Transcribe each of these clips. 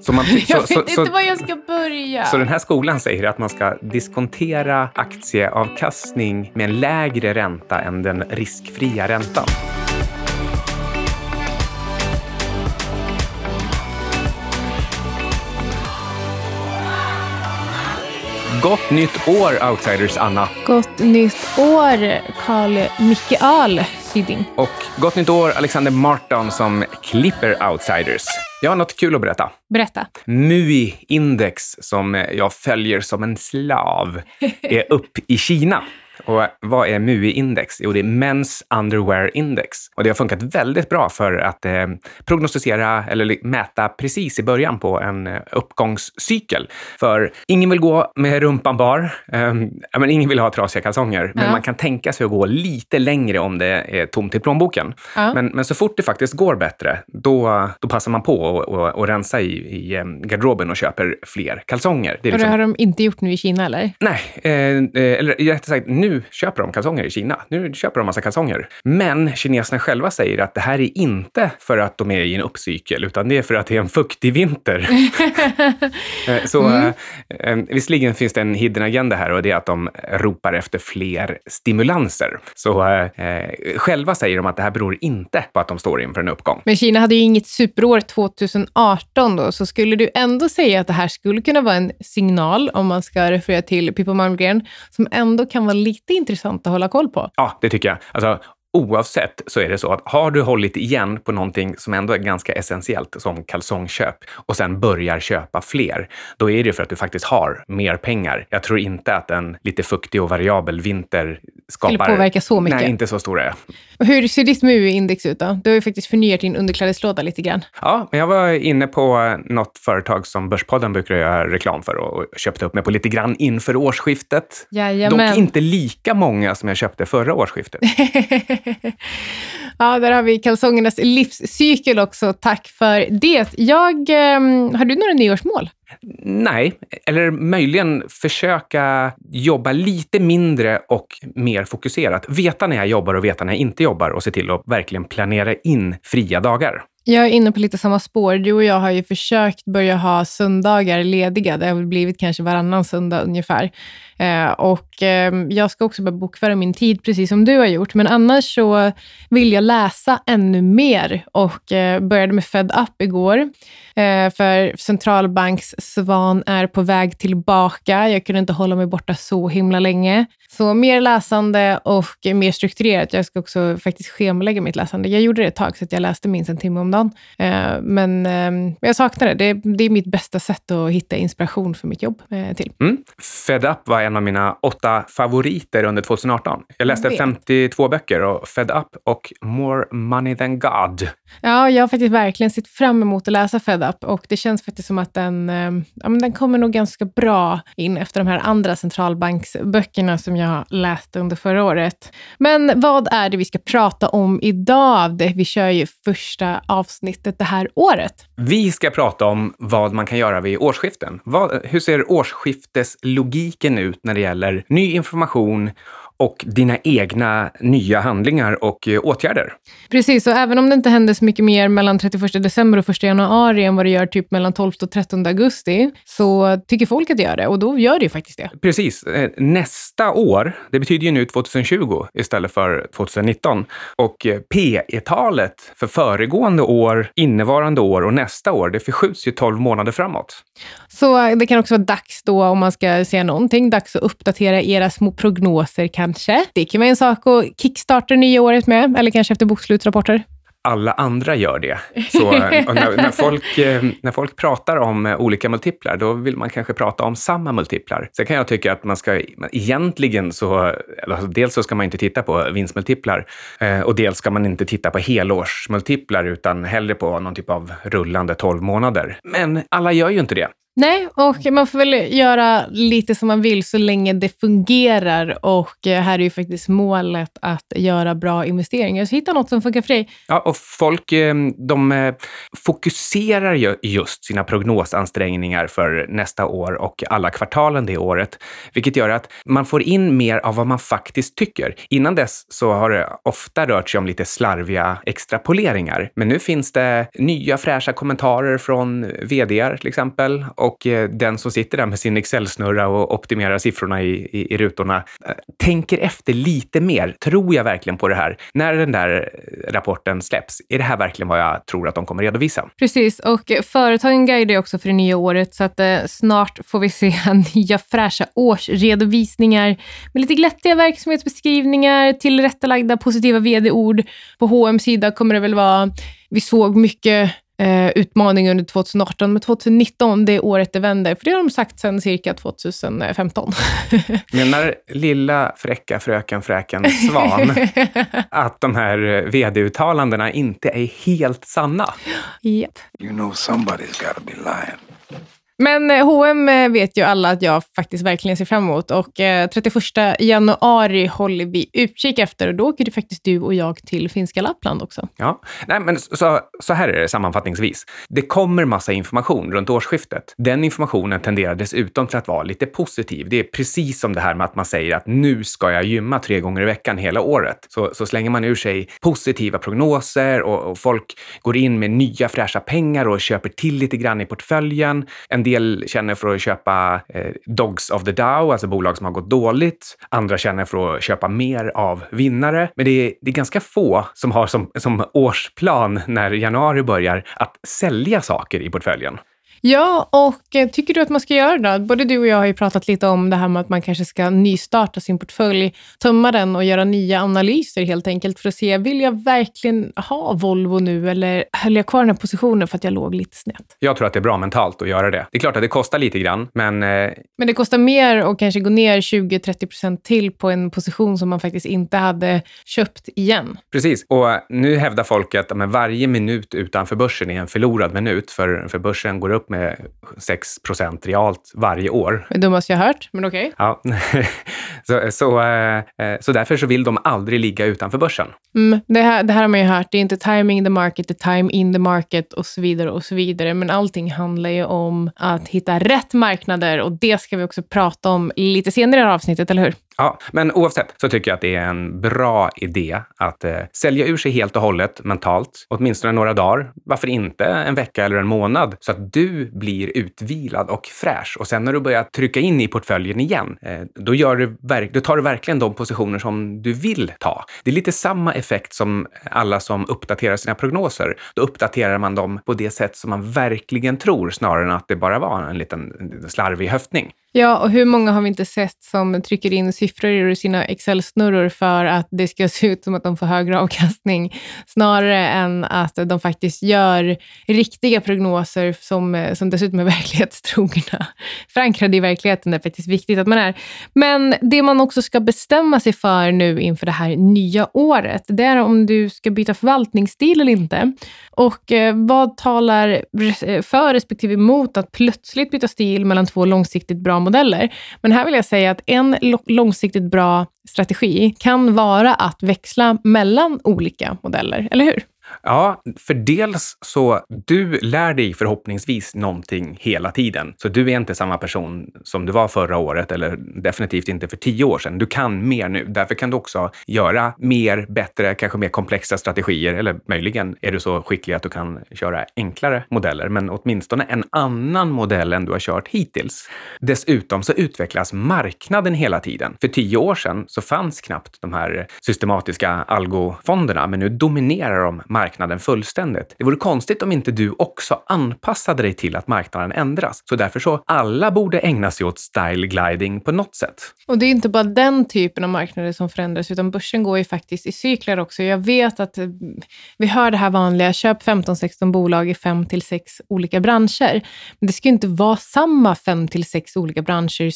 Så man, Jag så, vet så, inte så, var jag ska börja. så den här skolan säger att man ska diskontera aktieavkastning med en lägre ränta än den riskfria räntan. Gott nytt år, outsiders Anna! Gott nytt år, Carl Micke Ahl Syding. Och gott nytt år, Alexander Martin som klipper outsiders. Jag har något kul att berätta. Berätta. MUI-index, som jag följer som en slav, är upp i Kina. Och vad är MUI-index? Jo, det är Men's Underwear Index. Och det har funkat väldigt bra för att eh, prognostisera eller mäta precis i början på en eh, uppgångscykel. För ingen vill gå med rumpan bar. Eh, men ingen vill ha trasiga kalsonger. Men Ja. man kan tänka sig att gå lite längre om det är tomt i plånboken. Ja. Men, men så fort det faktiskt går bättre, då, då passar man på att och, och rensa i, i eh, garderoben och köper fler kalsonger. Det är Och det liksom- har de inte gjort nu i Kina, eller? Nej, eh, eh, eller rättare sagt, nu köper de kalsonger i Kina. Nu köper de massa kalsonger. Men kineserna själva säger att det här är inte för att de är i en uppcykel, utan det är för att det är en fuktig vinter. Eh, Så Mm. eh, eh, visserligen finns det en hidden agenda här och det är att de ropar efter fler stimulanser. Så eh, eh, själva säger de att det här beror inte på att de står inför en uppgång. Men Kina hade ju inget superår 2018 då, så skulle du ändå säga att det här skulle kunna vara en signal, om man ska referera till Pippo Malmgren, som ändå kan vara lite intressant att hålla koll på? Ja, det tycker jag. Alltså, oavsett så är det så att har du hållit igen på någonting som ändå är ganska essentiellt, som kalsongköp, och sen börjar köpa fler, då är det för att du faktiskt har mer pengar. Jag tror inte att en lite fuktig och variabel vinter skapar... Skulle påverka så mycket. Nej, inte så stor är jag. Och hur ser ditt MUI-index ut då? Du har ju faktiskt förnyat din underklädeslåda lite grann. Ja, men jag var inne på något företag som Börspodden brukar göra reklam för och köpte upp mig på lite grann inför årsskiftet. Jajamän. Dock inte lika många som jag köpte förra årsskiftet. ja, där har vi kalsongernas livscykel också. Tack för det. Jag, ehm, har du några nyårsmål? Nej, eller möjligen försöka jobba lite mindre och mer fokuserat. Veta när jag jobbar och veta när jag inte jobbar och se till att verkligen planera in fria dagar. Jag är inne på lite samma spår. Du och jag har ju försökt börja ha söndagar lediga. Det har väl blivit kanske varannan söndag ungefär. Eh, och eh, jag ska också börja bokföra min tid, precis som du har gjort. Men annars så vill jag läsa ännu mer och eh, började med Fed Up igår. Eh, för centralbanks Svan är på väg tillbaka. Jag kunde inte hålla mig borta så himla länge. Så mer läsande och mer strukturerat. Jag ska också faktiskt schemalägga mitt läsande. Jag gjorde det ett tag, så att jag läste minst en timme om dagen. Eh, men eh, jag saknar det. det. Det är mitt bästa sätt att hitta inspiration för mitt jobb eh, till. Mm. Fed Up var en av mina åtta favoriter under 2018. Jag läste vet. 52 böcker och Fed Up och More Money Than God. Ja, jag har faktiskt verkligen sett fram emot att läsa Fed Up och det känns faktiskt som att den, eh, ja, men den kommer nog ganska bra in efter de här andra centralbanksböckerna som jag läste under förra året. Men vad är det vi ska prata om idag? Vi kör ju första avsnittet avsnittet det här året. Vi ska prata om vad man kan göra vid årsskiften. Vad, hur ser årsskifteslogiken ut när det gäller ny information och dina egna nya handlingar och eh, åtgärder? Precis, och även om det inte händer så mycket mer mellan 31 december och 1 januari än vad det gör typ mellan 12 och 13 augusti, så tycker folk att det gör det och då gör det ju faktiskt det. Precis. Eh, Nästa år, det betyder ju nu 2020 istället för 2019. Och eh, P-talet för föregående år, innevarande år och nästa år, det förskjuts ju 12 månader framåt. Så det kan också vara dags då, om man ska säga någonting, dags att uppdatera era små prognoser kanske. Det kan vara en sak att kickstarta det nya året med, eller kanske efter bokslutsrapporter. alla andra gör det. Så när, när, folk, eh, när folk pratar om eh, olika multiplar, då vill man kanske prata om samma multiplar. Sen kan jag tycka att man ska, egentligen så, alltså dels så ska man inte titta på vinstmultiplar eh, och dels ska man inte titta på helårsmultiplar utan hellre på någon typ av rullande 12 månader. Men alla gör ju inte det. Nej, och man får väl göra lite som man vill så länge det fungerar. Och eh, här är ju faktiskt målet att göra bra investeringar. Så hitta något som funkar för dig. Ja, och folk eh, de eh, fokuserar ju just sina prognosansträngningar för nästa år och alla kvartalen det året, vilket gör att man får in mer av vad man faktiskt tycker. Innan dess så har det ofta rört sig om lite slarviga extrapoleringar, men nu finns det nya fräscha kommentarer från vdar till exempel och eh, den som sitter där med sin Excel-snurra och optimerar siffrorna i, i, i rutorna eh, tänker efter lite mer. Tror jag verkligen på det här? När den där eh, rapporten släpps, är det här verkligen vad jag tror att de kommer redovisa? Precis, och företagen guidar också för det nya året, så att eh, snart får vi se nya fräscha årsredovisningar med lite glättiga verksamhetsbeskrivningar, tillrättalagda positiva vd-ord. På H&M sida kommer det väl vara, vi såg mycket eh, utmaning under 2018, men 2019, det är året det vänder. För det har de sagt sedan cirka 2015. Menar lilla fräcka fröken Fräken Svan att de här vd-uttalandena inte är helt sanna? Japp. You know somebody's gotta be lying. Men H&M vet ju alla att jag faktiskt verkligen ser fram emot och eh, 31 januari håller vi utkik efter och då åker ju faktiskt du och jag till finska Lappland också. Ja, Nej, men så, så här är det sammanfattningsvis. Det kommer massa information runt årsskiftet. Den informationen tenderar dessutom till att vara lite positiv. Det är precis som det här med att man säger att nu ska jag gymma tre gånger i veckan hela året. Så, så slänger man ur sig positiva prognoser och, och folk går in med nya fräscha pengar och köper till lite grann i portföljen. En del känner för att köpa eh, Dogs of the Dow, alltså bolag som har gått dåligt. Andra känner för att köpa mer av vinnare. Men det är, det är ganska få som har som, som årsplan när januari börjar att sälja saker i portföljen. Ja, och eh, tycker du att man ska göra det? Både du och jag har ju pratat lite om det här med att man kanske ska nystarta sin portfölj, tömma den och göra nya analyser helt enkelt för att se, vill jag verkligen ha Volvo nu eller höll jag kvar den här positionen för att jag låg lite snett? Jag tror att det är bra mentalt att göra det. Det är klart att det kostar lite grann, men... Eh... Men det kostar mer att kanske gå ner 20-30 procent till på en position som man faktiskt inte hade köpt igen. Precis, och nu hävdar folk att men varje minut utanför börsen är en förlorad minut, för, för börsen går upp med 6 realt varje år. Det dummaste jag hört, men okej. Okay. Ja. så, så, eh, så därför så vill de aldrig ligga utanför börsen. Mm, det, här, det här har man ju hört. Det är inte timing the market, the time in the market och så vidare och så vidare. Men allting handlar ju om att hitta rätt marknader och det ska vi också prata om lite senare i det avsnittet, eller hur? Ja, men oavsett så tycker jag att det är en bra idé att eh, sälja ur sig helt och hållet mentalt, åtminstone några dagar. Varför inte en vecka eller en månad så att du blir utvilad och fräsch. Och sen när du börjar trycka in i portföljen igen, eh, då, gör du då tar du verkligen de positioner som du vill ta. Det är lite samma effekt som alla som uppdaterar sina prognoser. Då uppdaterar man dem på det sätt som man verkligen tror snarare än att det bara var en liten, en liten slarvig höftning. Ja, och hur många har vi inte sett som trycker in siffror i sina Excel-snurror för att det ska se ut som att de får högre avkastning, snarare än att de faktiskt gör riktiga prognoser som, eh, som dessutom är verklighetstrogna. Förankrade i verkligheten det är faktiskt viktigt att man är. Men det man också ska bestämma sig för nu inför det här nya året, det är om du ska byta förvaltningsstil eller inte. Och eh, vad talar eh, för respektive emot att plötsligt byta stil mellan två långsiktigt bra modeller. Men här vill jag säga att en långsiktigt bra strategi kan vara att växla mellan olika modeller, eller hur? Ja, för dels så du lär dig förhoppningsvis någonting hela tiden. Så du är inte samma person som du var förra året eller definitivt inte för tio år sedan. Du kan mer nu. Därför kan du också göra mer, bättre, kanske mer komplexa strategier. Eller möjligen är du så skicklig att du kan köra enklare modeller, men åtminstone en annan modell än du har kört hittills. Dessutom så utvecklas marknaden hela tiden. För tio år sedan så fanns knappt de här systematiska algofonderna, men nu dominerar de marknaden fullständigt. Det vore konstigt om inte du också anpassade dig till att marknaden ändras. Så därför så alla borde ägna sig åt style gliding på något sätt. Och det är inte bara den typen av marknader som förändras, utan börsen går ju faktiskt i cykler också. Jag vet att eh, vi hör det här vanliga, köp 15-16 bolag i 5 till 6 olika branscher. Men det ska ju inte vara samma 5 till 6 olika branscher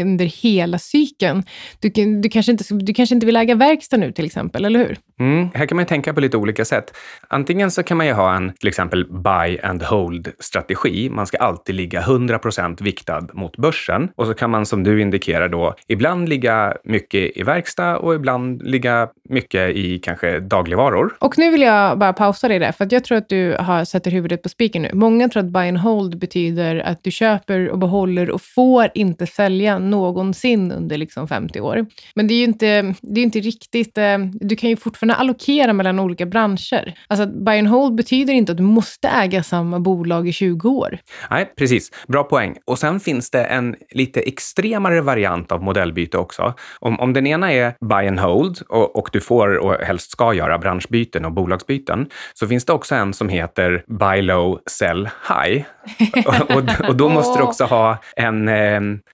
under hela cykeln. Du, du, kanske inte, du kanske inte vill äga verkstad nu till exempel, eller hur? Mm. Här kan man tänka på lite olika sätt. Antingen så kan man ju ha en till exempel buy and hold-strategi. Man ska alltid ligga 100% viktad mot börsen. Och så kan man som du indikerar då ibland ligga mycket i verkstad och ibland ligga mycket i kanske dagligvaror. Och nu vill jag bara pausa dig där, för att jag tror att du har sätter huvudet på spiken nu. Många tror att buy and hold betyder att du köper och behåller och får inte sälja någonsin under liksom 50 år. Men det är ju inte, det är inte riktigt... Eh, du kan ju fortfarande allokera mellan olika branscher. Alltså att buy and hold betyder inte att du måste äga samma bolag i 20 år. Nej, precis. Bra poäng. Och sen finns det en lite extremare variant av modellbyte också. Om, om den ena är buy and hold och, och du får och helst ska göra branschbyten och bolagsbyten, så finns det också en som heter buy low, sell high. och, och, och, då måste du också ha en,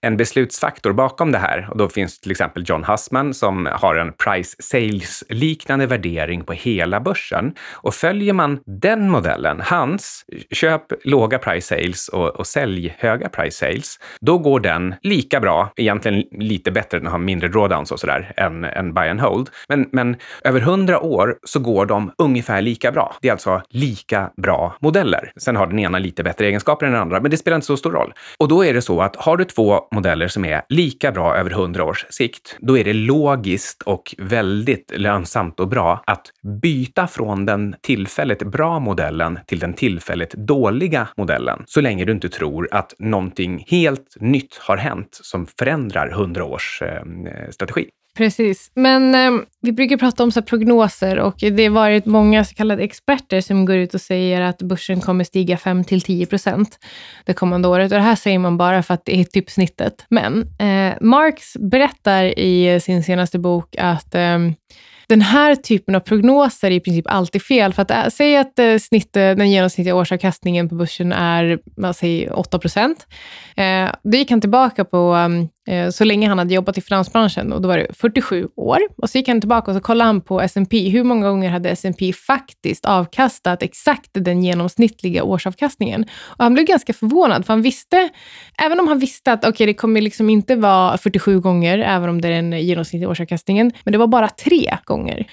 en beslutsfaktor bakom det här. Och då finns till exempel John Hussman som har en price sales-liknande värdering på hela börsen. Och följer man den modellen, hans köp låga price sales och, och sälj höga price sales, då går den lika bra, egentligen lite bättre, den har mindre drawdowns och sådär, än, än buy and hold. Men, men över hundra år så går de ungefär lika bra. Det är alltså lika bra modeller. Sen har den ena lite bättre egenskaper än den andra, men det spelar inte så stor roll. Och då är det så att har du två modeller som är lika bra över hundra års sikt, då är det logiskt och väldigt lönsamt och bra att byta från den tillfälligt bra modellen till den tillfälligt dåliga modellen, så länge du inte tror att någonting helt nytt har hänt som förändrar hundra års eh, strategi. Precis. Men eh, vi brukar prata om så prognoser och det har varit många så kallade experter som går ut och säger att börsen kommer stiga 5-10 procent det kommande året. Och det här säger man bara för att det är typ snittet. Men eh, Marx berättar i sin senaste bok att eh, den här typen av prognoser är i princip alltid fel. För att äh, säg att äh, snitt, eh, den genomsnittliga årsavkastningen på börsen är säger, 8 procent. Eh, då gick han tillbaka på um, Eh, så länge han hade jobbat i finansbranschen och då var det 47 år. Och så gick han tillbaka och så kollade han på S&P. Hur många gånger hade S&P faktiskt avkastat exakt den genomsnittliga årsavkastningen? Och han blev ganska förvånad, för han visste, även om han visste att okay, det kommer liksom inte vara 47 gånger, även om det är den genomsnittliga årsavkastningen, men det var bara tre gånger.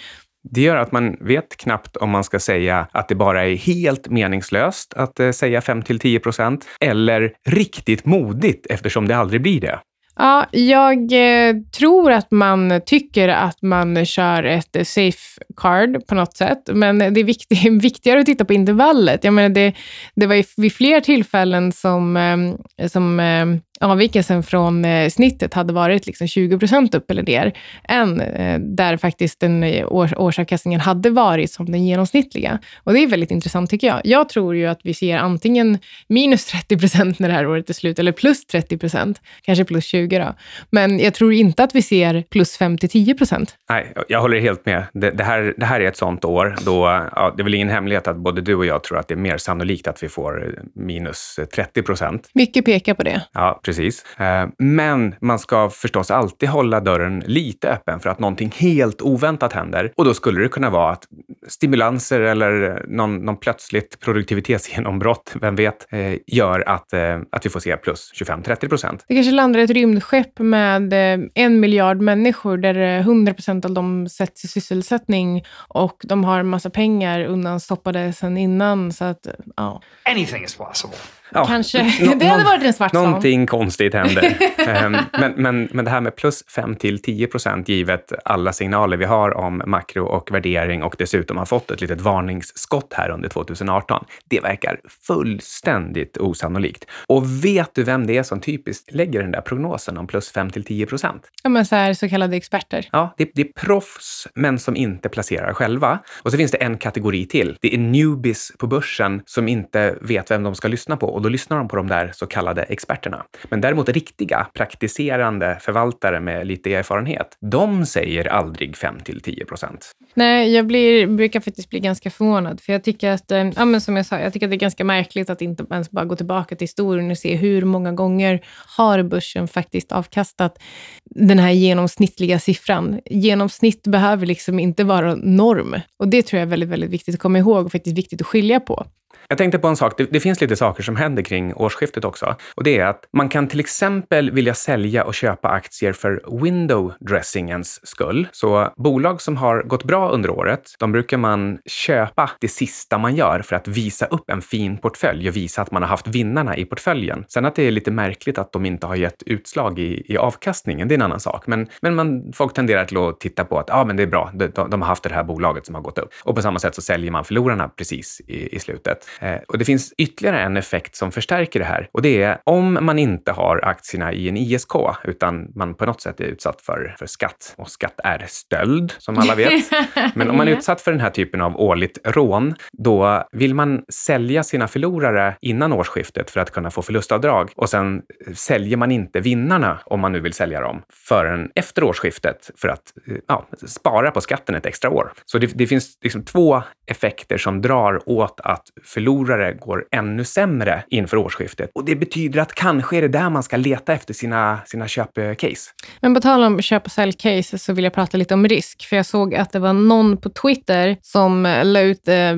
Det gör att man vet knappt om man ska säga att det bara är helt meningslöst att eh, säga 5 till 10 procent eller riktigt modigt eftersom det aldrig blir det. Ja, jag eh, tror att man tycker att man kör ett eh, safe card på något sätt, men det är viktig, viktigare att titta på intervallet. Jag menar, det, det var vid fler tillfällen som, eh, som eh, avvikelsen från eh, snittet hade varit liksom 20 procent upp eller ner, än eh, där faktiskt den eh, års, årsavkastningen hade varit som den genomsnittliga. Och det är väldigt intressant tycker jag. Jag tror ju att vi ser antingen minus 30 procent när det här året är slut, eller plus 30 procent, kanske plus 20 då. Men jag tror inte att vi ser plus 5 till 10 procent. Nej, jag håller helt med. Det, det, här, det här är ett sånt år då, ja, det är väl ingen hemlighet att både du och jag tror att det är mer sannolikt att vi får minus 30 procent. Mycket pekar på det. Ja, precis. Eh, men man ska förstås alltid hålla dörren lite öppen för att någonting helt oväntat händer. Och då skulle det kunna vara att stimulanser eller någon, någon plötsligt produktivitetsgenombrott, vem vet, eh, gör att, eh, att vi får se plus 25-30 procent. Det kanske landar ett rymdskepp med en miljard människor där 100 procent av dem sätts i sysselsättning och de har en massa pengar undanstoppade sedan innan. Så att, ja. Anything is possible. Ja, Kanske. det hade varit en svart Någonting konstigt händer. Ehm, men, men, men det här med plus 5 till 10 procent givet alla signaler vi har om makro och värdering och dessutom har fått ett litet varningsskott här under 2018. Det verkar fullständigt osannolikt. Och vet du vem det är som typiskt lägger den där prognosen om plus 5 till 10 procent? Ja, men så, här, så kallade experter. Ja, det, det är proffs, men som inte placerar själva. Och så finns det en kategori till. Det är newbies på börsen som inte vet vem de ska lyssna på då lyssnar de på de där så kallade experterna. Men däremot riktiga, praktiserande förvaltare med lite erfarenhet, de säger aldrig 5 till 10 procent. Nej, jag blir, brukar faktiskt bli ganska förvånad, för jag tycker att, eh, ja, men som jag sa, jag tycker att det är ganska märkligt att inte ens bara gå tillbaka till historien och se hur många gånger har börsen faktiskt avkastat den här genomsnittliga siffran. Genomsnitt behöver liksom inte vara norm och det tror jag är väldigt, väldigt viktigt att komma ihåg och faktiskt viktigt att skilja på. Jag tänkte på en sak. Det, det, finns lite saker som händer kring årsskiftet också. Och det är att man kan till exempel vilja sälja och köpa aktier för window dressingens skull. Så bolag som har gått bra under året, de brukar man köpa det sista man gör för att visa upp en fin portfölj och visa att man har haft vinnarna i portföljen. Sen att det är lite märkligt att de inte har gett utslag i, i avkastningen, det är en annan sak. Men, men man, folk tenderar till att titta på att ah, men det är bra, de, de har haft det här bolaget som har gått upp. Och på samma sätt så säljer man förlorarna precis i, i slutet. Eh, och det finns ytterligare en effekt som förstärker det här och det är om man inte har aktierna i en ISK utan man på något sätt är utsatt för, för skatt. Och skatt är stöld, som alla vet. Men om man är utsatt för den här typen av årligt rån, då vill man sälja sina förlorare innan årsskiftet för att kunna få förlustavdrag och sen säljer man inte vinnarna, om man nu vill sälja dem, förrän efter årsskiftet för att ja, spara på skatten ett extra år. Så det, det finns liksom två effekter som drar åt att förlorare förlorare går ännu sämre inför årsskiftet. Och det betyder att kanske är det där man ska leta efter sina, sina köpcase. Men på tal om köp och säljcase så vill jag prata lite om risk. För jag såg att det var någon på Twitter som eh, la ut, eh,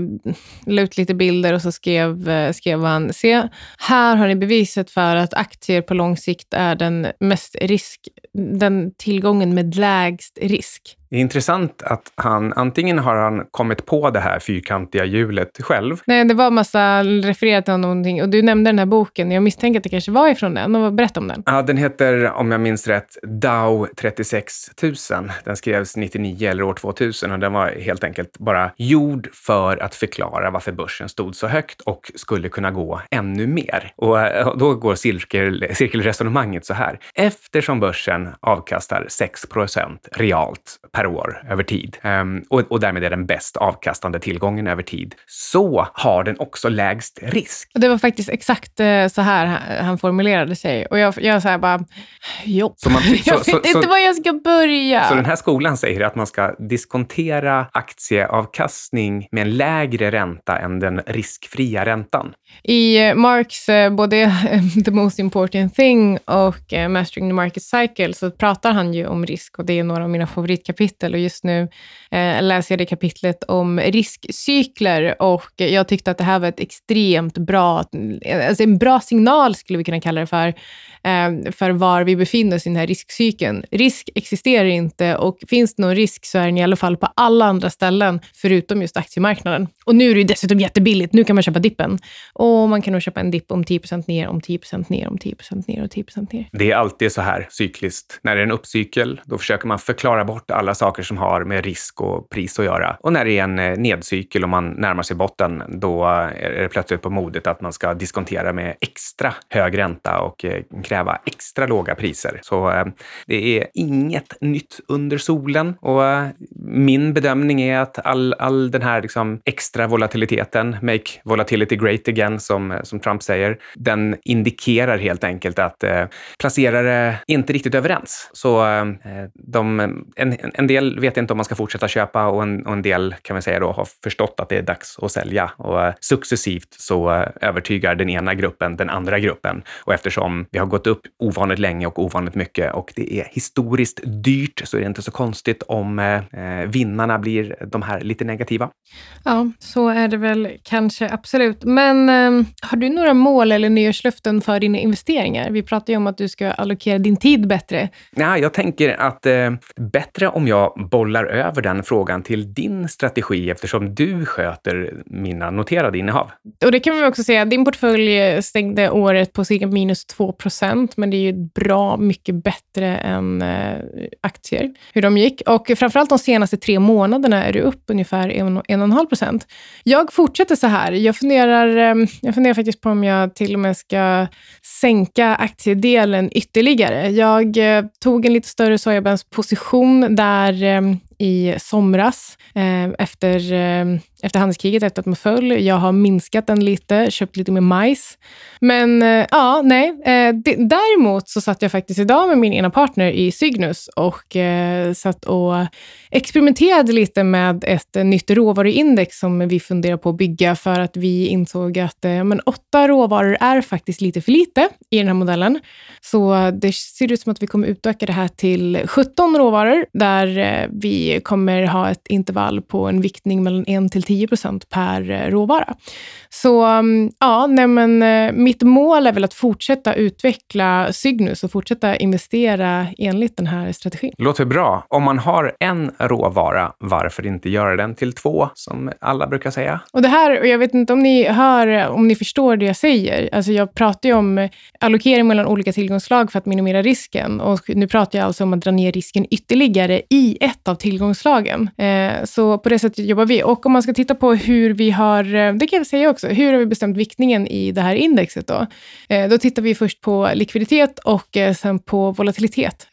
la ut lite bilder och så skrev, eh, skrev han, se, här har ni beviset för att aktier på lång sikt är den mest risk, den tillgången med lägst risk. Det är intressant att han antingen har han kommit på det här fyrkantiga hjulet själv. Nej, det var massa refererat till någonting och du nämnde den här boken. Jag misstänker att det kanske var ifrån den. Och berätta om den. Ja, den heter, om jag minns rätt, Dow 36 000. Den skrevs 99 eller år 2000 och den var helt enkelt bara gjord för att förklara varför börsen stod så högt och skulle kunna gå ännu mer. Och eh, då går cirkel, cirkelresonemanget så här. Eftersom börsen avkastar 6% realt per år över tid um, och, och därmed är den bäst avkastande tillgången över tid, så har den också lägst risk. Det var faktiskt exakt uh, så här han formulerade sig. Och jag, jag så här bara, jo, så man, så, jag vet så, inte var jag ska börja. Så den här skolan säger att man ska diskontera aktieavkastning med en lägre ränta än den riskfria räntan. I uh, Marks uh, både The Most Important Thing och Mastering the Market Cycle så pratar han ju om risk och det är några av mina favoritkapitel och just nu eh, läser jag det kapitlet om riskcykler och jag tyckte att det här var ett extremt bra, alltså en bra signal skulle vi kunna kalla det för, eh, för var vi befinner oss i den här riskcykeln. Risk existerar inte och finns det någon risk så är den i alla fall på alla andra ställen förutom just aktiemarknaden. Och nu är det dessutom jättebilligt. Nu kan man köpa dippen. Och man kan nog köpa en dipp om 10% ner, om 10% ner, om 10% ner och 10% ner. Det är alltid så här cykliskt. När det är en uppcykel, då försöker man förklara bort alla saker som har med risk och pris att göra. Och när det är en eh, nedcykel och man närmar sig botten, då eh, är det plötsligt på modet att man ska diskontera med extra hög ränta och eh, kräva extra låga priser. Så det är inget nytt under solen och min bedömning är att all, all den här liksom extra volatiliteten, make volatility great again, som, som Trump säger, den indikerar helt enkelt att eh, placerare inte riktigt överens. Så eh, de, en, en del vet inte om man ska fortsätta köpa och en, och en del kan vi säga då har förstått att det är dags att sälja. Och eh, successivt så eh, övertygar den ena gruppen den andra gruppen. Och eftersom vi har gått upp ovanligt länge och ovanligt mycket och det är historiskt dyrt så är det inte så konstigt om eh, eh vinnarna blir de här lite negativa. Ja, så är det väl kanske absolut. Men eh, har du några mål eller nyårslöften för dina investeringar? Vi pratar ju om att du ska allokera din tid bättre. Ja, jag tänker att eh, bättre om jag bollar över den frågan till din strategi eftersom du sköter mina noterade innehav. Och det kan vi också säga, din portfölj stängde året på cirka minus 2% men det är ju bra mycket bättre än eh, aktier, hur de gick. Och framförallt de senaste tre månaderna är du upp ungefär 1,5 procent. Jag fortsätter så här. Jag funderar, eh, jag funderar faktiskt på om jag till och med ska sänka aktiedelen ytterligare. Jag eh, tog en lite större sojabönsposition där eh, i somras ehm, efter, ehm, efter handelskriget, efter att man föll. Jag har minskat den lite, köpt lite mer majs. Men eh, ja, nej. Eh, däremot så satt jag faktiskt idag med min ena partner i Cygnus och eh, satt och experimenterade lite med ett nytt råvaruindex som vi funderar på att bygga för att vi insåg att men åtta råvaror är faktiskt lite för lite i den här modellen. Så det ser ut som att vi kommer utöka det här till 17 råvaror där vi kommer ha ett intervall på en viktning mellan 1 till 10% per råvara. Så mm, ja, nej men, mitt mål är väl att fortsätta utveckla Cygnus och fortsätta investera enligt den här strategin. Låter bra. Om man har en råvara, varför inte göra den till två, som alla brukar säga? Och det här, jag vet inte om ni hör, om ni förstår det jag säger. Alltså jag pratar ju om allokering mellan olika tillgångslag för att minimera risken. Och nu pratar jag alltså om att dra ner risken ytterligare i ett av tillgångslagen. Eh, så på det sättet jobbar vi. Och om man ska titta på hur vi har, eh, det kan jag säga också, hur har vi bestämt viktningen i det här indexet då? Eh, då tittar vi först på likviditet och eh, sen på volatilitet.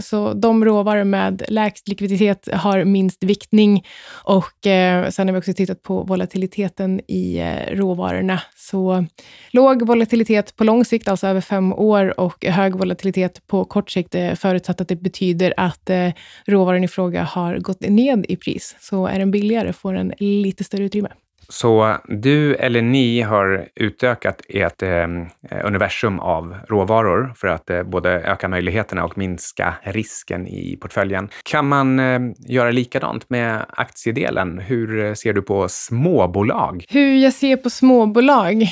Så de råvaror med lägst likviditet har minst viktning och sen har vi också tittat på volatiliteten i råvarorna. Så låg volatilitet på lång sikt, alltså över fem år, och hög volatilitet på kort sikt, förutsatt att det betyder att råvaran i fråga har gått ned i pris. Så är den billigare får den lite större utrymme. Så du eller ni har utökat ert eh, universum av råvaror för att eh, både öka möjligheterna och minska risken i portföljen. Kan man eh, göra likadant med aktiedelen? Hur ser du på småbolag? Hur jag ser på småbolag?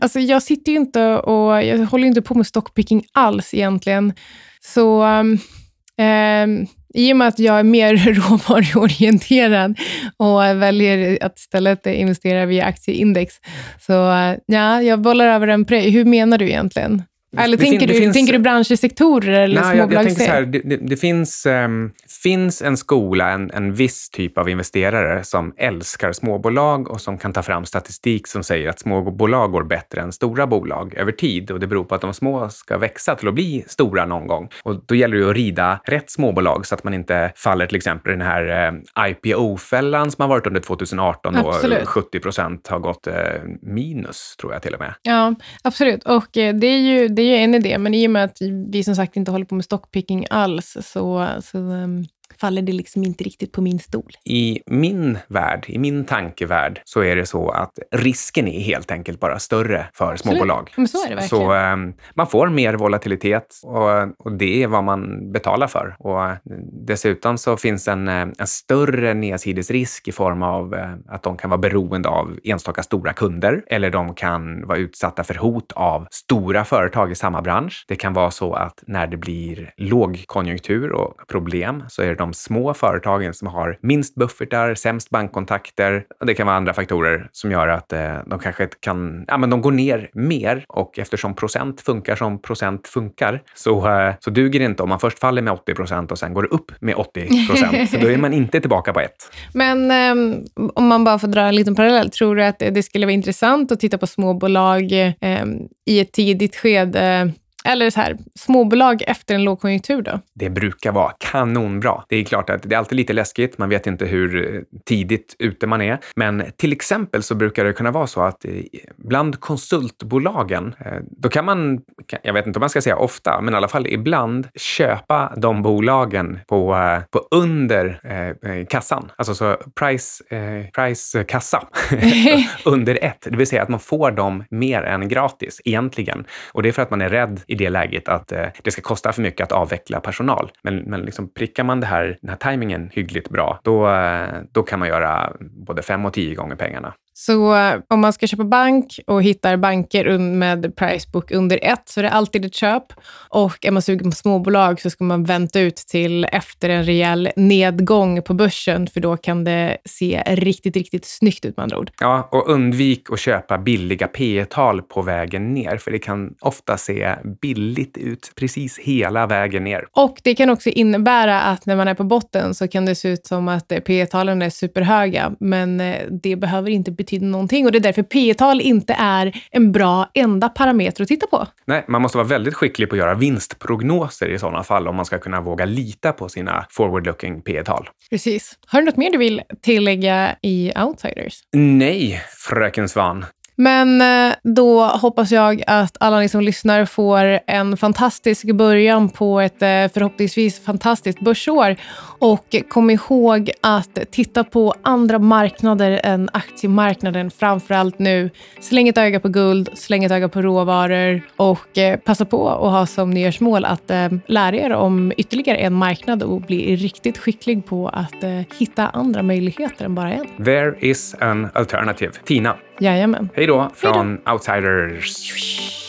Alltså jag sitter ju inte och jag håller inte på med stockpicking alls egentligen. Så um, i och med att jag är mer råvaruorienterad och väljer att istället investera via aktieindex, så ja, jag bollar över en prej. Hur menar du egentligen? Eller det tänker, du, finns, tänker du branscher, sektorer eller nej, jag tänker så här, det, det, det finns, um, finns en skola, en, en viss typ av investerare som älskar småbolag och som kan ta fram statistik som säger att småbolag går bättre än stora bolag över tid. Och det beror på att de små ska växa till att bli stora någon gång. Och då gäller det att rida rätt småbolag så att man inte faller till exempel i den här eh, IPO-fällan som har varit under 2018 absolut. och 70 procent har gått eh, minus, tror jag till och med. Ja, absolut. Och eh, det är ju det är ju en idé, men i och med att vi som sagt inte håller på med stockpicking alls, så, så um, faller det liksom inte riktigt på min stol. I min värld, i min tankevärld, så är det så att risken är helt enkelt bara större för småbolag. Men så är det verkligen. Så um, man får mer volatilitet och, och, det är vad man betalar för. Och uh, dessutom så finns en, uh, en större nedsidesrisk i form av uh, att de kan vara beroende av enstaka stora kunder eller de kan vara utsatta för hot av stora företag i samma bransch. Det kan vara så att när det blir lågkonjunktur och problem så är det de små företagen som har minst buffertar, sämst bankkontakter. Det kan vara andra faktorer som gör att eh, de kanske kan, ja men de går ner mer och eftersom procent funkar som procent funkar så, eh, så duger det inte om man först faller med 80 procent och sen går upp med 80 procent. då är man inte tillbaka på ett. Men eh, om man bara får dra en liten parallell, tror du att det skulle vara intressant att titta på småbolag ehm, i ett tidigt skede eller så här, småbolag efter en lågkonjunktur då? Det brukar vara kanonbra. Det är klart att det är alltid lite läskigt. Man vet inte hur eh, tidigt ute man är. Men till exempel så brukar det kunna vara så att eh, bland konsultbolagen, eh, då kan man, jag vet inte om man ska säga ofta, men i alla fall ibland köpa de bolagen på, på under eh, kassan. Alltså så price, eh, price kassa under ett. Det vill säga att man får dem mer än gratis egentligen. Och det är för att man är rädd i det läget att eh, det ska kosta för mycket att avveckla personal. Men, men liksom prickar man det här, den här tajmingen hyggligt bra, då, eh, då kan man göra både fem och tio gånger pengarna. Så eh, om man ska köpa bank och hittar banker med pricebook under ett, så är det alltid ett köp. Och är man sugen på småbolag så ska man vänta ut till efter en rejäl nedgång på börsen, för då kan det se riktigt, riktigt snyggt ut med andra ord. Ja, och undvik att köpa billiga P tal på vägen ner, för det kan ofta se billigt ut precis hela vägen ner. Och det kan också innebära att när man är på botten så kan det se ut som att P talen är superhöga, men eh, det behöver inte betyder någonting och det är därför P tal inte är en bra enda parameter att titta på. Nej, man måste vara väldigt skicklig på att göra vinstprognoser i sådana fall om man ska kunna våga lita på sina forward-looking P tal Precis. Har du något mer du vill tillägga i Outsiders? Nej, fröken Svan. Men eh, då hoppas jag att alla ni som lyssnar får en fantastisk början på ett eh, förhoppningsvis fantastiskt börsår. Och kom ihåg att titta på andra marknader än aktiemarknaden, framför allt nu. Släng ett öga på guld, släng ett öga på råvaror och eh, passa på att ha som nyårsmål att lära er om ytterligare en marknad och bli riktigt skicklig på att hitta andra möjligheter än bara en. There is an alternative. Tina. Jajamän. Hej då från Outsiders.